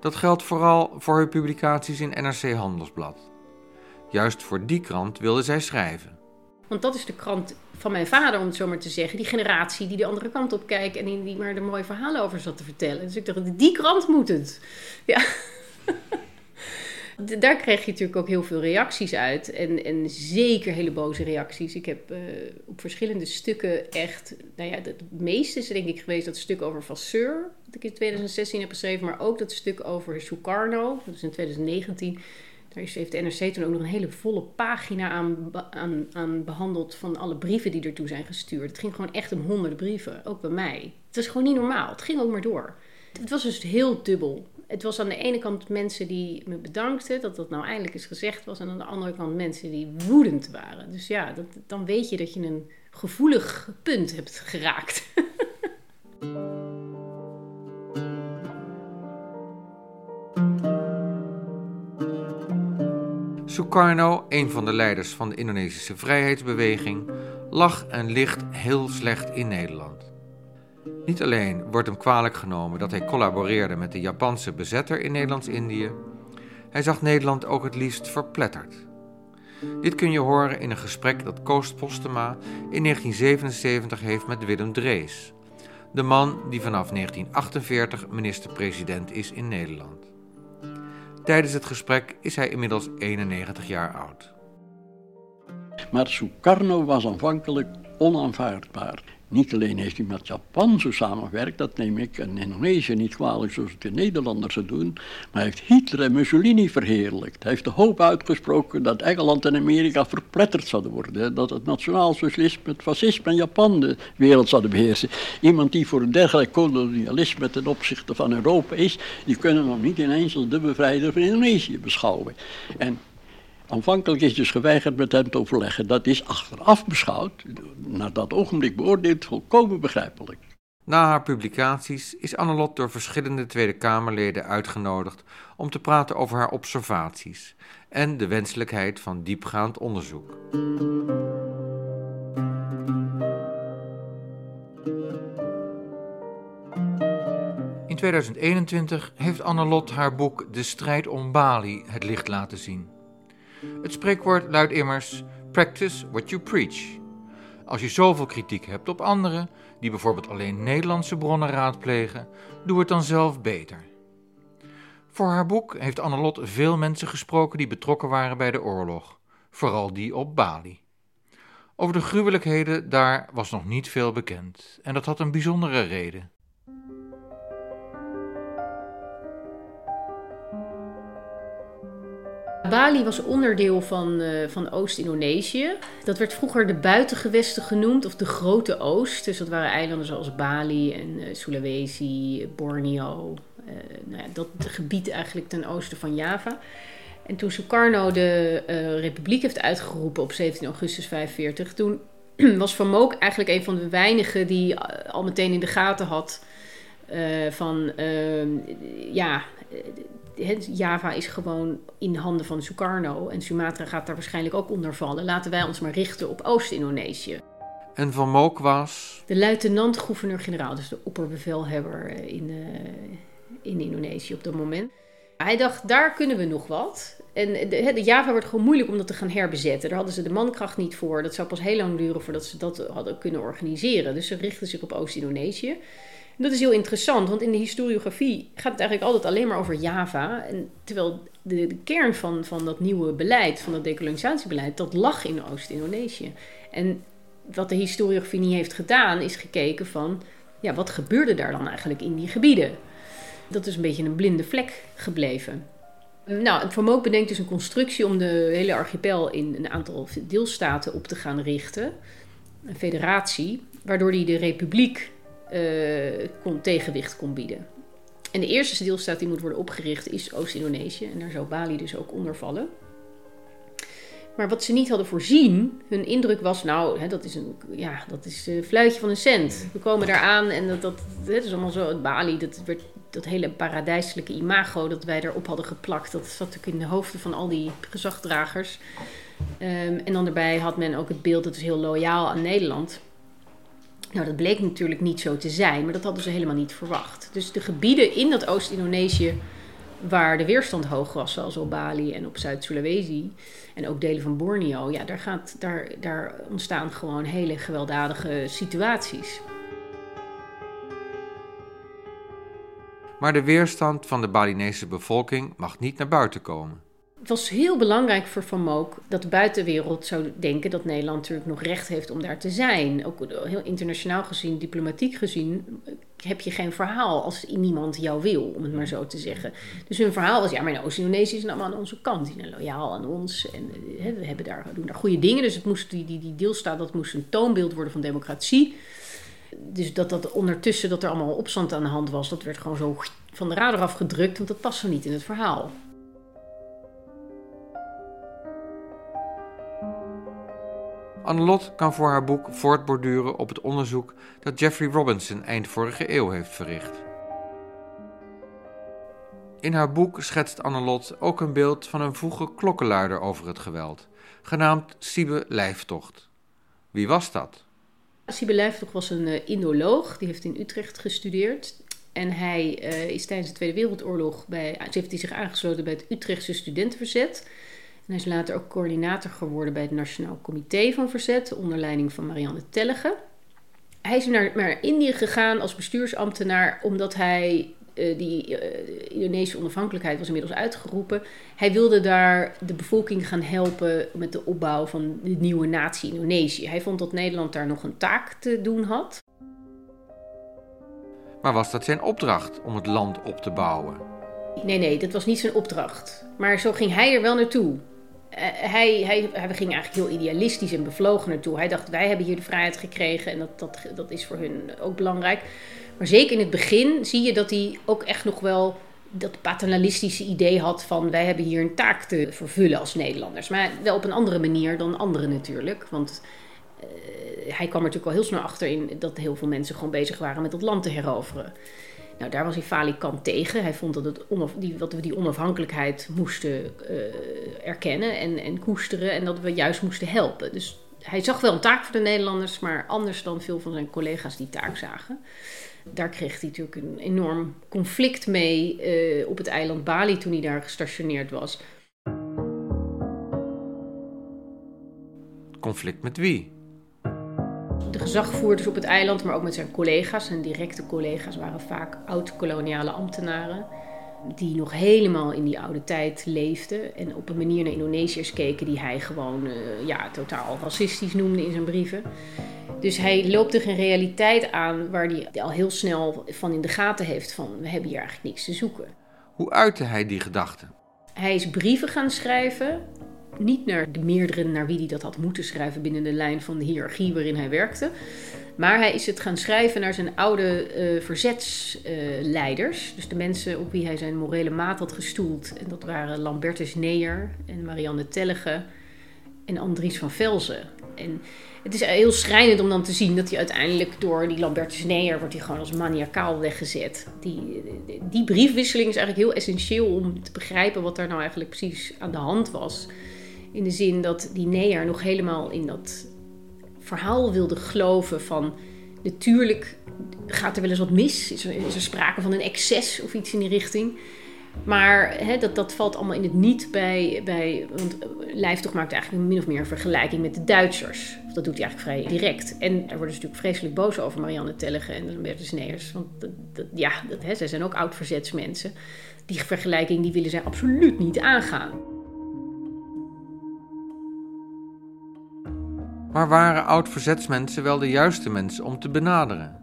Dat geldt vooral voor haar publicaties in NRC Handelsblad. Juist voor die krant wilde zij schrijven. Want dat is de krant van mijn vader, om het zo maar te zeggen. Die generatie die de andere kant op kijkt en die maar er mooie verhalen over zat te vertellen. Dus ik dacht, die krant moet het. Ja. Daar kreeg je natuurlijk ook heel veel reacties uit. En, en zeker hele boze reacties. Ik heb uh, op verschillende stukken echt... Nou ja, het meeste is denk ik geweest dat stuk over Vasseur... dat ik in 2016 heb geschreven. Maar ook dat stuk over Sukarno. Dat is in 2019. Daar heeft de NRC toen ook nog een hele volle pagina aan, aan, aan behandeld... van alle brieven die ertoe zijn gestuurd. Het ging gewoon echt om honderden brieven. Ook bij mij. Het was gewoon niet normaal. Het ging ook maar door. Het was dus heel dubbel het was aan de ene kant mensen die me bedankten dat dat nou eindelijk eens gezegd was. En aan de andere kant mensen die woedend waren. Dus ja, dat, dan weet je dat je een gevoelig punt hebt geraakt. Sukarno, een van de leiders van de Indonesische vrijheidsbeweging, lag en ligt heel slecht in Nederland. Niet alleen wordt hem kwalijk genomen dat hij collaboreerde met de Japanse bezetter in Nederlands-Indië, hij zag Nederland ook het liefst verpletterd. Dit kun je horen in een gesprek dat Koos Postema in 1977 heeft met Willem Drees, de man die vanaf 1948 minister-president is in Nederland. Tijdens het gesprek is hij inmiddels 91 jaar oud. Maar Sukarno was aanvankelijk onaanvaardbaar. Niet alleen heeft hij met Japan zo samengewerkt, dat neem ik in Indonesië niet kwalijk zoals het de Nederlanders het doen, maar hij heeft Hitler en Mussolini verheerlijkt. Hij heeft de hoop uitgesproken dat Engeland en Amerika verpletterd zouden worden, dat het nationaal socialisme, het fascisme en Japan de wereld zouden beheersen. Iemand die voor een dergelijk kolonialisme ten opzichte van Europa is, die kunnen nog niet ineens als de bevrijder van Indonesië beschouwen. En Aanvankelijk is dus geweigerd met hem te overleggen. Dat is achteraf beschouwd, naar dat ogenblik beoordeeld, volkomen begrijpelijk. Na haar publicaties is Annelot door verschillende Tweede Kamerleden uitgenodigd om te praten over haar observaties en de wenselijkheid van diepgaand onderzoek. In 2021 heeft Annelot haar boek De strijd om Bali het licht laten zien. Het spreekwoord luidt immers: practice what you preach. Als je zoveel kritiek hebt op anderen, die bijvoorbeeld alleen Nederlandse bronnen raadplegen, doe het dan zelf beter. Voor haar boek heeft Annelot veel mensen gesproken die betrokken waren bij de oorlog, vooral die op Bali. Over de gruwelijkheden daar was nog niet veel bekend, en dat had een bijzondere reden. Bali was onderdeel van, uh, van Oost-Indonesië. Dat werd vroeger de buitengewesten genoemd, of de Grote Oost. Dus dat waren eilanden zoals Bali en uh, Sulawesi, Borneo. Uh, nou ja, dat gebied eigenlijk ten oosten van Java. En toen Sukarno de republiek heeft uitgeroepen op 17 augustus 45, toen was Van Mook eigenlijk een van de weinigen die al meteen in de gaten had van ehm, ja Java is gewoon in handen van Sukarno en Sumatra gaat daar waarschijnlijk ook onder vallen. Laten wij ons maar richten op Oost-Indonesië. En Van Mook was? De luitenant-gouverneur-generaal, dus de opperbevelhebber in, uh, in Indonesië op dat moment. Hij dacht, daar kunnen we nog wat. En de, de, Java wordt gewoon moeilijk om dat te gaan herbezetten. Daar hadden ze de mankracht niet voor. Dat zou pas heel lang duren voordat ze dat hadden kunnen organiseren. Dus ze richten zich op Oost-Indonesië. Dat is heel interessant, want in de historiografie gaat het eigenlijk altijd alleen maar over Java. En terwijl de, de kern van, van dat nieuwe beleid, van dat decolonisatiebeleid, dat lag in Oost-Indonesië. En wat de historiografie niet heeft gedaan, is gekeken van, ja, wat gebeurde daar dan eigenlijk in die gebieden? Dat is een beetje een blinde vlek gebleven. Nou, Van Mook bedenkt dus een constructie om de hele archipel in een aantal deelstaten op te gaan richten. Een federatie, waardoor hij de republiek uh, kon, tegenwicht kon bieden. En de eerste deelstaat die moet worden opgericht is Oost-Indonesië. En daar zou Bali dus ook onder vallen. Maar wat ze niet hadden voorzien, hun indruk was, nou, hè, dat is een ja, dat is een fluitje van een cent. We komen daar aan en dat, dat, dat is allemaal zo, het Bali, dat, werd, dat hele paradijselijke imago dat wij erop hadden geplakt, dat zat natuurlijk in de hoofden van al die gezagdragers. Um, en dan daarbij had men ook het beeld, dat is heel loyaal aan Nederland. Nou, dat bleek natuurlijk niet zo te zijn, maar dat hadden ze helemaal niet verwacht. Dus de gebieden in dat Oost-Indonesië waar de weerstand hoog was, zoals op Bali en op Zuid-Sulawesi en ook delen van Borneo, ja, daar, gaat, daar, daar ontstaan gewoon hele gewelddadige situaties. Maar de weerstand van de Balinese bevolking mag niet naar buiten komen het was heel belangrijk voor Van Mook dat de buitenwereld zou denken dat Nederland natuurlijk nog recht heeft om daar te zijn. Ook heel internationaal gezien, diplomatiek gezien, heb je geen verhaal als niemand jou wil, om het maar zo te zeggen. Dus hun verhaal was, ja, maar Oost-Indonesië is allemaal aan onze kant, die zijn loyaal aan ons en eh, we hebben daar, doen daar goede dingen. Dus het moest, die, die, die deelstaat, dat moest een toonbeeld worden van democratie. Dus dat dat ondertussen, dat er allemaal opstand aan de hand was, dat werd gewoon zo van de radar afgedrukt, want dat past zo niet in het verhaal. Annelot kan voor haar boek voortborduren op het onderzoek dat Jeffrey Robinson eind vorige eeuw heeft verricht. In haar boek schetst Annelot ook een beeld van een vroege klokkenluider over het geweld, genaamd Siebe Lijftocht. Wie was dat? Siebe Lijftocht was een uh, Indoloog, die heeft in Utrecht gestudeerd. En hij uh, is tijdens de Tweede Wereldoorlog bij, heeft hij zich aangesloten bij het Utrechtse studentenverzet hij is later ook coördinator geworden bij het Nationaal Comité van Verzet, onder leiding van Marianne Tellege. Hij is naar, naar Indië gegaan als bestuursambtenaar omdat hij uh, die uh, Indonesische onafhankelijkheid was inmiddels uitgeroepen. Hij wilde daar de bevolking gaan helpen met de opbouw van de nieuwe natie Indonesië. Hij vond dat Nederland daar nog een taak te doen had. Maar was dat zijn opdracht om het land op te bouwen? Nee, nee, dat was niet zijn opdracht. Maar zo ging hij er wel naartoe. Eh, hij, hij, hij ging eigenlijk heel idealistisch en bevlogen naartoe. Hij dacht, wij hebben hier de vrijheid gekregen en dat, dat, dat is voor hun ook belangrijk. Maar zeker in het begin zie je dat hij ook echt nog wel dat paternalistische idee had van wij hebben hier een taak te vervullen als Nederlanders. Maar wel op een andere manier dan anderen natuurlijk. Want uh, hij kwam er natuurlijk al heel snel achter in dat heel veel mensen gewoon bezig waren met dat land te heroveren. Nou, daar was hij falikant tegen. Hij vond dat, het die, dat we die onafhankelijkheid moesten uh, erkennen en, en koesteren en dat we juist moesten helpen. Dus hij zag wel een taak voor de Nederlanders, maar anders dan veel van zijn collega's die taak zagen. Daar kreeg hij natuurlijk een enorm conflict mee uh, op het eiland Bali toen hij daar gestationeerd was. Conflict met wie? De gezagvoerders op het eiland, maar ook met zijn collega's. Zijn directe collega's waren vaak oud-koloniale ambtenaren. Die nog helemaal in die oude tijd leefden. En op een manier naar Indonesiërs keken die hij gewoon uh, ja, totaal racistisch noemde in zijn brieven. Dus hij loopt tegen een realiteit aan waar hij al heel snel van in de gaten heeft van we hebben hier eigenlijk niks te zoeken. Hoe uitte hij die gedachten? Hij is brieven gaan schrijven niet naar de meerdere naar wie hij dat had moeten schrijven binnen de lijn van de hiërarchie waarin hij werkte. Maar hij is het gaan schrijven naar zijn oude uh, verzetsleiders. dus de mensen op wie hij zijn morele maat had gestoeld. En dat waren Lambertus Neer en Marianne Tellege en Andries van Velzen. En het is heel schrijnend om dan te zien dat hij uiteindelijk door die Lambertus Neer wordt hij gewoon als maniacaal weggezet. Die, die briefwisseling is eigenlijk heel essentieel om te begrijpen wat daar nou eigenlijk precies aan de hand was. In de zin dat die Neer nog helemaal in dat verhaal wilde geloven van... natuurlijk gaat er wel eens wat mis, is er, sprake van een excess of iets in die richting... Maar hè, dat, dat valt allemaal in het niet bij, bij. Want Lijftocht maakt eigenlijk min of meer een vergelijking met de Duitsers. Dat doet hij eigenlijk vrij direct. En daar worden ze natuurlijk vreselijk boos over, Marianne Tellegen en Lambertus Neers. Want ja, dat, hè, zij zijn ook oud-verzetsmensen. Die vergelijking die willen zij absoluut niet aangaan. Maar waren oud-verzetsmensen wel de juiste mensen om te benaderen?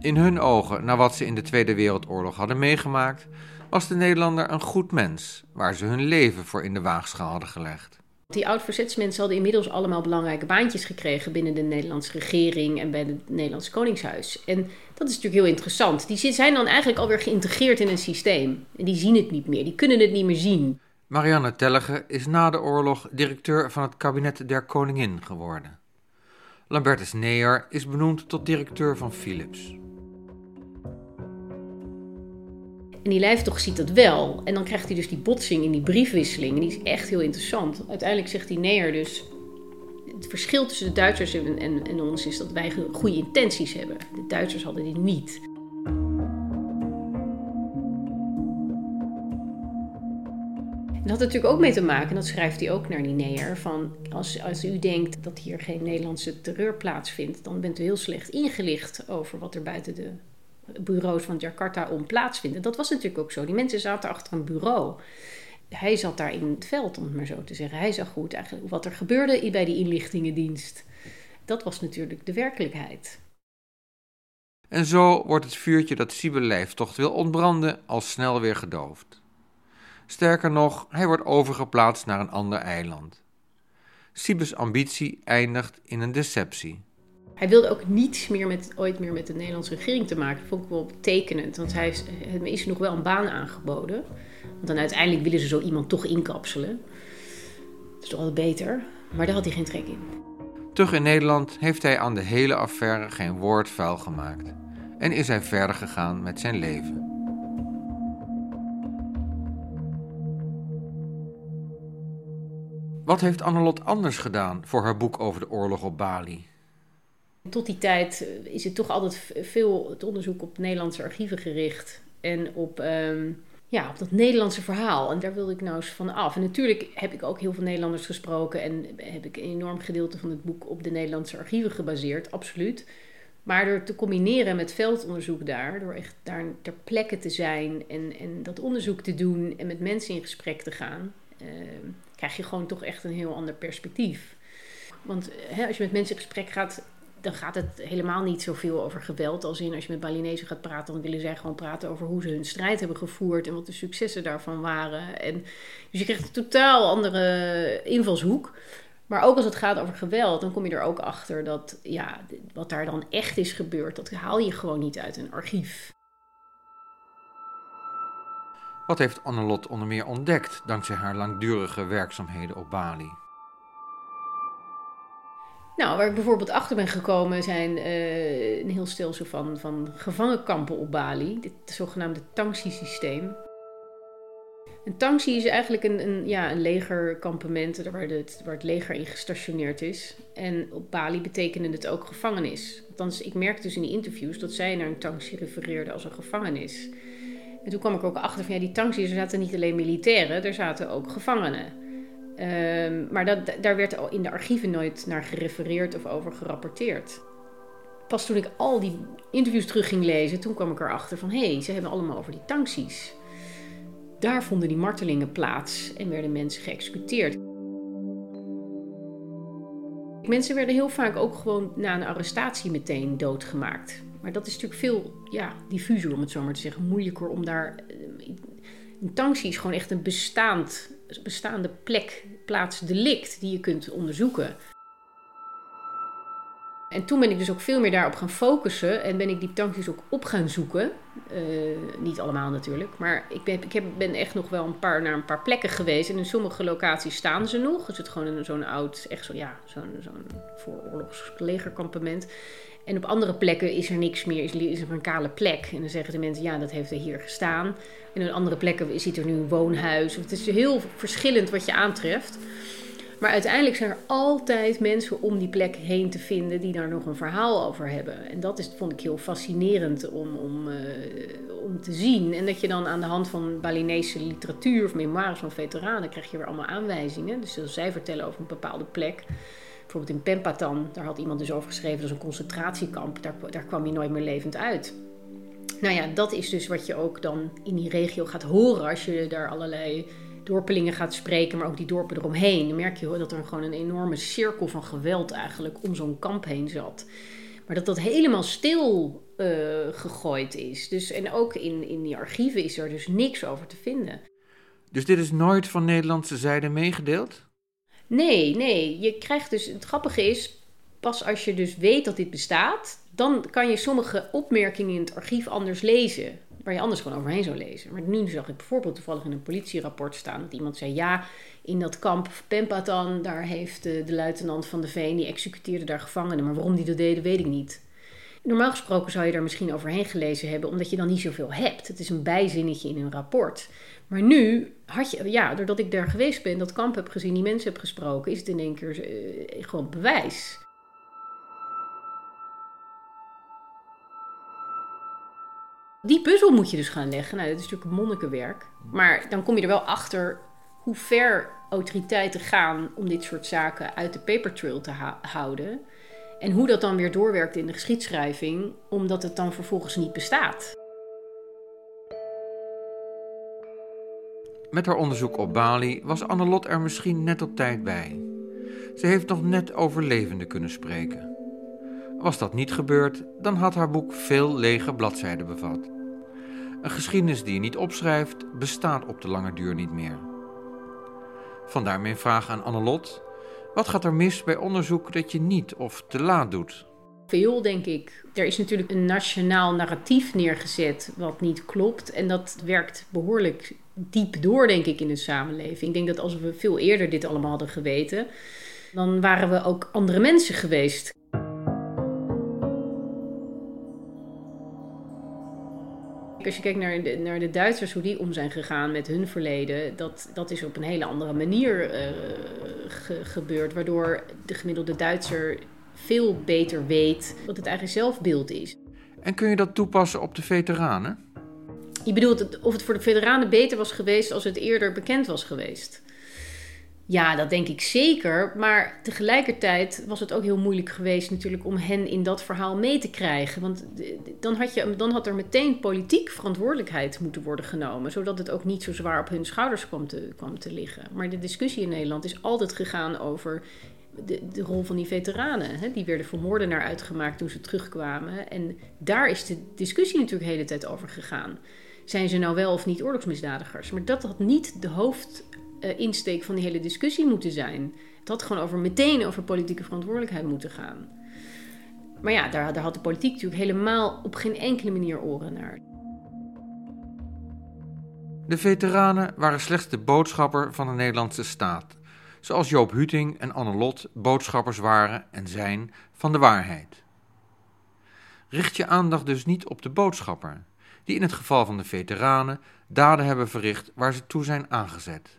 In hun ogen, na wat ze in de Tweede Wereldoorlog hadden meegemaakt, was de Nederlander een goed mens, waar ze hun leven voor in de waagschaal hadden gelegd. Die oud-verzetsmensen hadden inmiddels allemaal belangrijke baantjes gekregen binnen de Nederlandse regering en bij het Nederlands Koningshuis. En dat is natuurlijk heel interessant. Die zijn dan eigenlijk alweer geïntegreerd in een systeem. En die zien het niet meer, die kunnen het niet meer zien. Marianne Tellege is na de oorlog directeur van het kabinet der Koningin geworden. Lambertus Neer is benoemd tot directeur van Philips. En die lijftocht ziet dat wel. En dan krijgt hij dus die botsing in die briefwisseling. En die is echt heel interessant. Uiteindelijk zegt die Neer dus... Het verschil tussen de Duitsers en, en, en ons is dat wij goede intenties hebben. De Duitsers hadden die niet. Dat had natuurlijk ook mee te maken, en dat schrijft hij ook naar die van als, als u denkt dat hier geen Nederlandse terreur plaatsvindt, dan bent u heel slecht ingelicht over wat er buiten de bureaus van Jakarta om plaatsvinden. Dat was natuurlijk ook zo. Die mensen zaten achter een bureau. Hij zat daar in het veld, om het maar zo te zeggen. Hij zag goed eigenlijk wat er gebeurde bij die inlichtingendienst. Dat was natuurlijk de werkelijkheid. En zo wordt het vuurtje dat Sibyl toch wil ontbranden al snel weer gedoofd. Sterker nog, hij wordt overgeplaatst naar een ander eiland. Sibes ambitie eindigt in een deceptie. Hij wilde ook niets meer met, ooit meer met de Nederlandse regering te maken. Dat vond ik wel tekenend, want hij is, is nog wel een baan aangeboden. Want dan uiteindelijk willen ze zo iemand toch inkapselen. Dat is toch wel beter, maar daar had hij geen trek in. Terug in Nederland heeft hij aan de hele affaire geen woord vuil gemaakt. En is hij verder gegaan met zijn leven. Wat heeft Annelot anders gedaan voor haar boek over de oorlog op Bali? Tot die tijd eh, is het toch altijd veel het onderzoek op Nederlandse archieven gericht. En op, um, ja, op dat Nederlandse verhaal. En daar wilde ik nou eens van af. En natuurlijk heb ik ook heel veel Nederlanders gesproken. En heb ik een enorm gedeelte van het boek op de Nederlandse archieven gebaseerd, absoluut. Maar door te combineren met veldonderzoek daar, door echt daar ter plekke te zijn en, en dat onderzoek te doen en met mensen in gesprek te gaan, uh, krijg je gewoon toch echt een heel ander perspectief. Want hè, als je met mensen in gesprek gaat, dan gaat het helemaal niet zoveel over geweld. Als in als je met Balinezen gaat praten, dan willen zij gewoon praten over hoe ze hun strijd hebben gevoerd en wat de successen daarvan waren. En, dus je krijgt een totaal andere invalshoek. Maar ook als het gaat over geweld, dan kom je er ook achter dat ja, wat daar dan echt is gebeurd, dat haal je gewoon niet uit een archief. Wat heeft Annelot onder meer ontdekt dankzij haar langdurige werkzaamheden op Bali? Nou, waar ik bijvoorbeeld achter ben gekomen zijn uh, een heel stelsel van, van gevangenkampen op Bali. Het zogenaamde Tangsi-systeem. Een Tangsi is eigenlijk een, een, ja, een legerkampement waar het, waar het leger in gestationeerd is. En op Bali betekende het ook gevangenis. Althans, ik merkte dus in die interviews dat zij naar een Tangsi refereerde als een gevangenis. En toen kwam ik ook achter van ja, die Tangsi, er zaten niet alleen militairen, er zaten ook gevangenen. Um, maar dat, daar werd in de archieven nooit naar gerefereerd of over gerapporteerd. Pas toen ik al die interviews terug ging lezen, toen kwam ik erachter van hé, hey, ze hebben allemaal over die tanksies. Daar vonden die martelingen plaats en werden mensen geëxecuteerd. Mensen werden heel vaak ook gewoon na een arrestatie meteen doodgemaakt. Maar dat is natuurlijk veel ja, diffuser, om het zo maar te zeggen. Moeilijker om daar. Eh, een is gewoon echt een bestaand bestaande plek, plaats delict die je kunt onderzoeken. En toen ben ik dus ook veel meer daarop gaan focussen en ben ik die tankjes ook op gaan zoeken. Uh, niet allemaal natuurlijk, maar ik, ben, ik heb, ben echt nog wel een paar, naar een paar plekken geweest. En in sommige locaties staan ze nog. Er zit gewoon in zo'n oud, echt zo, ja, zo'n zo'n vooroorlogs legerkampement. En op andere plekken is er niks meer, is, er een kale plek. En dan zeggen de mensen, ja, dat heeft er hier gestaan. En op andere plekken ziet er nu een woonhuis. Het is heel verschillend wat je aantreft. Maar uiteindelijk zijn er altijd mensen om die plek heen te vinden die daar nog een verhaal over hebben. En dat is, vond ik heel fascinerend om, om, uh, om te zien. En dat je dan aan de hand van Balinese literatuur of memoires van veteranen krijg je weer allemaal aanwijzingen. Dus zij vertellen over een bepaalde plek. Bijvoorbeeld in Pempatan, daar had iemand dus over geschreven, dat is een concentratiekamp. Daar, daar kwam je nooit meer levend uit. Nou ja, dat is dus wat je ook dan in die regio gaat horen als je daar allerlei dorpelingen gaat spreken, maar ook die dorpen eromheen. Dan merk je dat er gewoon een enorme cirkel van geweld eigenlijk om zo'n kamp heen zat. Maar dat dat helemaal stil uh, gegooid is. Dus, en ook in, in die archieven is er dus niks over te vinden. Dus dit is nooit van Nederlandse zijde meegedeeld? Nee, nee. Je krijgt dus, het grappige is, pas als je dus weet dat dit bestaat, dan kan je sommige opmerkingen in het archief anders lezen. Waar je anders gewoon overheen zou lezen. Maar nu zag ik bijvoorbeeld toevallig in een politierapport staan dat iemand zei: ja, in dat kamp Pempatan, daar heeft de, de luitenant van de Veen, die executeerde daar gevangenen. Maar waarom die dat deden, weet ik niet. Normaal gesproken zou je daar misschien overheen gelezen hebben, omdat je dan niet zoveel hebt. Het is een bijzinnetje in een rapport. Maar nu had je, ja, doordat ik daar geweest ben, dat kamp heb gezien, die mensen heb gesproken, is het in één keer uh, gewoon bewijs. Die puzzel moet je dus gaan leggen. Nou, dat is natuurlijk monnikenwerk. Maar dan kom je er wel achter hoe ver autoriteiten gaan om dit soort zaken uit de paper trail te houden. En hoe dat dan weer doorwerkt in de geschiedschrijving, omdat het dan vervolgens niet bestaat. Met haar onderzoek op Bali was Annelot er misschien net op tijd bij. Ze heeft nog net overlevenden kunnen spreken. Was dat niet gebeurd, dan had haar boek veel lege bladzijden bevat. Een geschiedenis die je niet opschrijft, bestaat op de lange duur niet meer. Vandaar mijn vraag aan Annelot: wat gaat er mis bij onderzoek dat je niet of te laat doet? Veel, denk ik. Er is natuurlijk een nationaal narratief neergezet wat niet klopt. En dat werkt behoorlijk diep door, denk ik, in de samenleving. Ik denk dat als we veel eerder dit allemaal hadden geweten, dan waren we ook andere mensen geweest. Als je kijkt naar de, naar de Duitsers, hoe die om zijn gegaan met hun verleden, dat, dat is op een hele andere manier uh, gebeurd. Waardoor de gemiddelde Duitser veel beter weet wat het eigen zelfbeeld is. En kun je dat toepassen op de veteranen? Je bedoelt of het voor de veteranen beter was geweest als het eerder bekend was geweest? Ja, dat denk ik zeker. Maar tegelijkertijd was het ook heel moeilijk geweest natuurlijk om hen in dat verhaal mee te krijgen. Want dan had, je, dan had er meteen politiek verantwoordelijkheid moeten worden genomen. Zodat het ook niet zo zwaar op hun schouders kwam te, kwam te liggen. Maar de discussie in Nederland is altijd gegaan over de, de rol van die veteranen. Hè? Die werden voor naar uitgemaakt toen ze terugkwamen. En daar is de discussie natuurlijk de hele tijd over gegaan. Zijn ze nou wel of niet oorlogsmisdadigers? Maar dat had niet de hoofd uh, insteek van die hele discussie moeten zijn. Het had gewoon over meteen over politieke verantwoordelijkheid moeten gaan. Maar ja, daar, daar had de politiek natuurlijk helemaal op geen enkele manier oren naar. De veteranen waren slechts de boodschapper van de Nederlandse staat. Zoals Joop Huting en Anne Lot boodschappers waren en zijn van de waarheid. Richt je aandacht dus niet op de boodschapper, die in het geval van de veteranen daden hebben verricht waar ze toe zijn aangezet.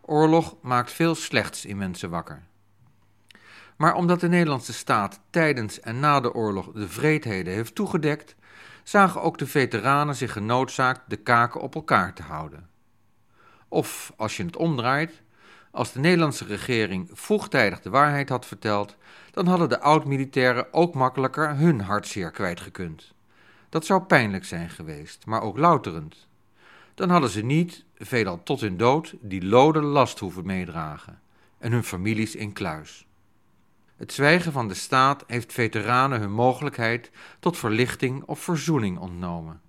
Oorlog maakt veel slechts in mensen wakker. Maar omdat de Nederlandse staat tijdens en na de oorlog de vreedheden heeft toegedekt, zagen ook de veteranen zich genoodzaakt de kaken op elkaar te houden. Of, als je het omdraait, als de Nederlandse regering vroegtijdig de waarheid had verteld, dan hadden de oud-militairen ook makkelijker hun hartzeer kwijtgekund. Dat zou pijnlijk zijn geweest, maar ook louterend dan hadden ze niet, veelal tot hun dood, die lode last hoeven meedragen en hun families in kluis. Het zwijgen van de staat heeft veteranen hun mogelijkheid tot verlichting of verzoening ontnomen.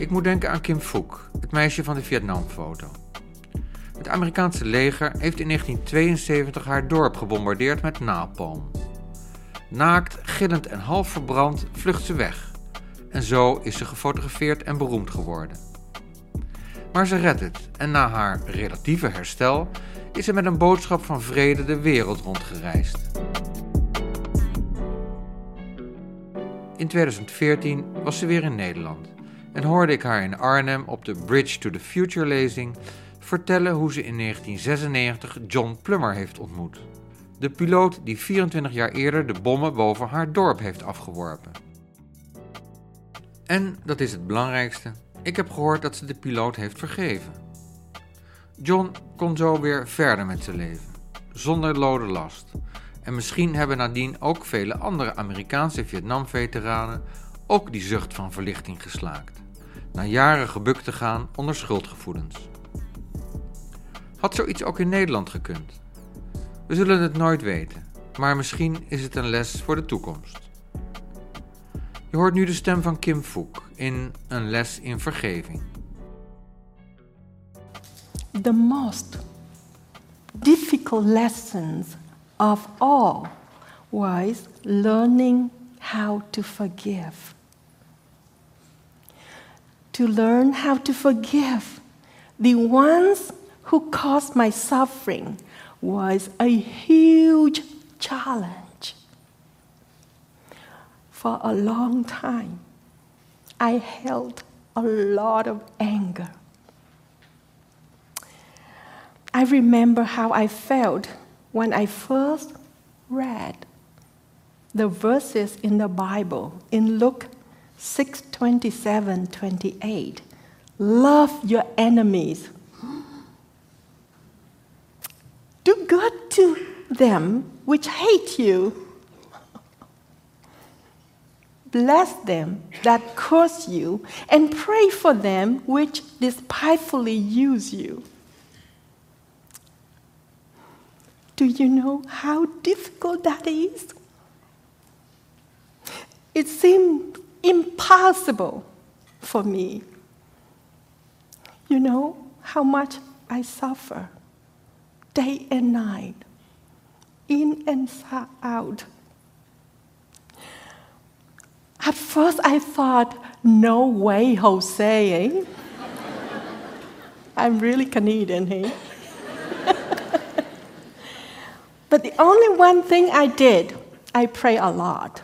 Ik moet denken aan Kim Phuc, het meisje van de Vietnamfoto. Het Amerikaanse leger heeft in 1972 haar dorp gebombardeerd met napalm. Naakt, gillend en half verbrand vlucht ze weg. En zo is ze gefotografeerd en beroemd geworden. Maar ze redt het en na haar relatieve herstel is ze met een boodschap van vrede de wereld rondgereisd. In 2014 was ze weer in Nederland en hoorde ik haar in Arnhem op de Bridge to the Future lezing vertellen hoe ze in 1996 John Plummer heeft ontmoet. De piloot die 24 jaar eerder de bommen boven haar dorp heeft afgeworpen. En, dat is het belangrijkste, ik heb gehoord dat ze de piloot heeft vergeven. John kon zo weer verder met zijn leven, zonder lode last. En misschien hebben nadien ook vele andere Amerikaanse Vietnam-veteranen ook die zucht van verlichting geslaakt, na jaren gebukt te gaan onder schuldgevoelens. Had zoiets ook in Nederland gekund? We zullen het nooit weten, maar misschien is het een les voor de toekomst. Je hoort nu de stem van Kim Fook in Een les in vergeving. The most difficult lessons of all was learning how to forgive. To learn how to forgive the ones who caused my suffering was a huge challenge. For a long time, I held a lot of anger. I remember how I felt when I first read the verses in the Bible in Luke 6 27 28. Love your enemies, do good to them which hate you. Bless them that curse you, and pray for them which despitefully use you. Do you know how difficult that is? It seemed impossible for me. You know how much I suffer day and night, in and out. At first, I thought, no way, Jose. Eh? I'm really Canadian here. but the only one thing I did, I pray a lot.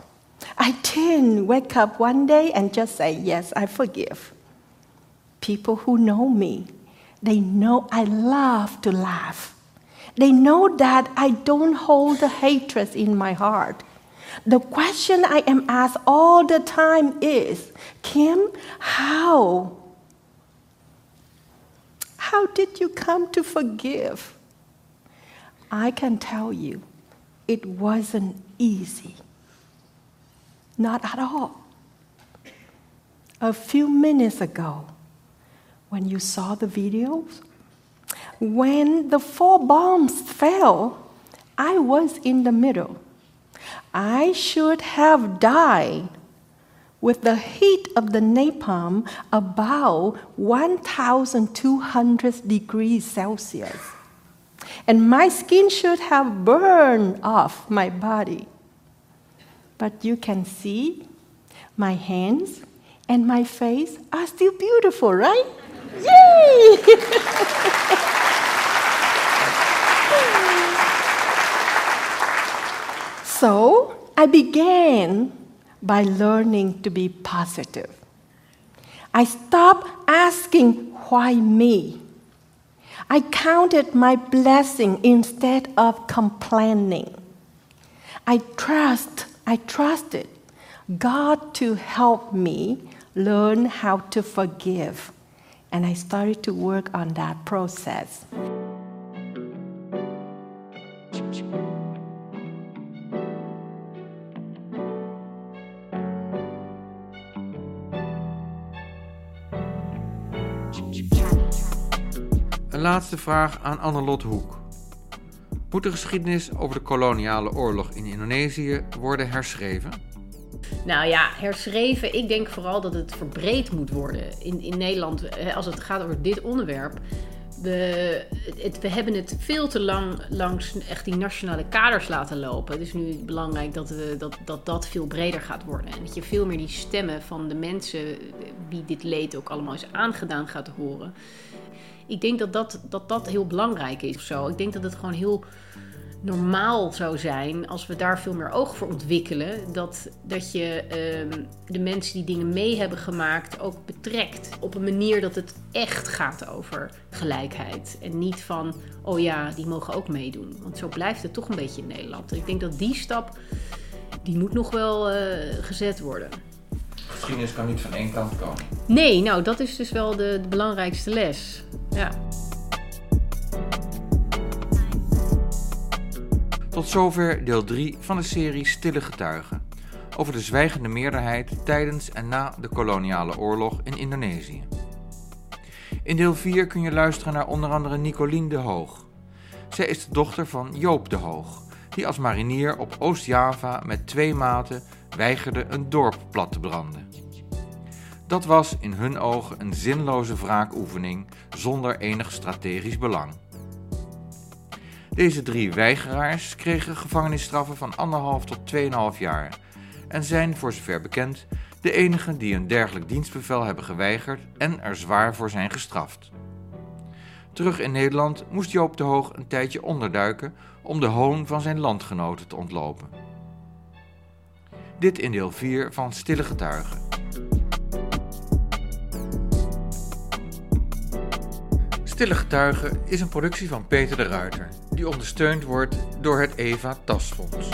I didn't wake up one day and just say, Yes, I forgive. People who know me, they know I love to laugh. They know that I don't hold the hatred in my heart. The question I am asked all the time is Kim, how? How did you come to forgive? I can tell you, it wasn't easy. Not at all. A few minutes ago, when you saw the videos, when the four bombs fell, I was in the middle. I should have died with the heat of the napalm about 1200 degrees Celsius. And my skin should have burned off my body. But you can see my hands and my face are still beautiful, right? Yay! So I began by learning to be positive. I stopped asking, why me? I counted my blessing instead of complaining. I trust, I trusted God to help me learn how to forgive. And I started to work on that process. Een laatste vraag aan Annelot Hoek. Moet de geschiedenis over de koloniale oorlog in Indonesië worden herschreven? Nou ja, herschreven. Ik denk vooral dat het verbreed moet worden. In, in Nederland, eh, als het gaat over dit onderwerp. We, het, we hebben het veel te lang langs echt die nationale kaders laten lopen. Het is nu belangrijk dat, we, dat, dat dat veel breder gaat worden. En dat je veel meer die stemmen van de mensen wie dit leed ook allemaal is aangedaan gaat horen. Ik denk dat dat, dat, dat heel belangrijk is. Of zo. Ik denk dat het gewoon heel normaal zou zijn als we daar veel meer oog voor ontwikkelen. Dat, dat je ehm, de mensen die dingen mee hebben gemaakt ook betrekt. Op een manier dat het echt gaat over gelijkheid. En niet van, oh ja, die mogen ook meedoen. Want zo blijft het toch een beetje in Nederland. Ik denk dat die stap, die moet nog wel eh, gezet worden. Geschiedenis kan niet van één kant komen. Nee, nou dat is dus wel de, de belangrijkste les. Ja. Tot zover deel 3 van de serie Stille Getuigen. Over de zwijgende meerderheid tijdens en na de koloniale oorlog in Indonesië. In deel 4 kun je luisteren naar onder andere Nicolien de Hoog. Zij is de dochter van Joop de Hoog, die als marinier op Oost-Java met twee maten weigerde een dorp plat te branden. Dat was in hun ogen een zinloze wraakoefening zonder enig strategisch belang. Deze drie weigeraars kregen gevangenisstraffen van anderhalf tot 2,5 jaar en zijn, voor zover bekend, de enigen die een dergelijk dienstbevel hebben geweigerd en er zwaar voor zijn gestraft. Terug in Nederland moest Joop de Hoog een tijdje onderduiken om de hoon van zijn landgenoten te ontlopen. Dit in deel 4 van Stille Getuigen. Stille Getuigen is een productie van Peter de Ruiter, die ondersteund wordt door het Eva Tasfonds.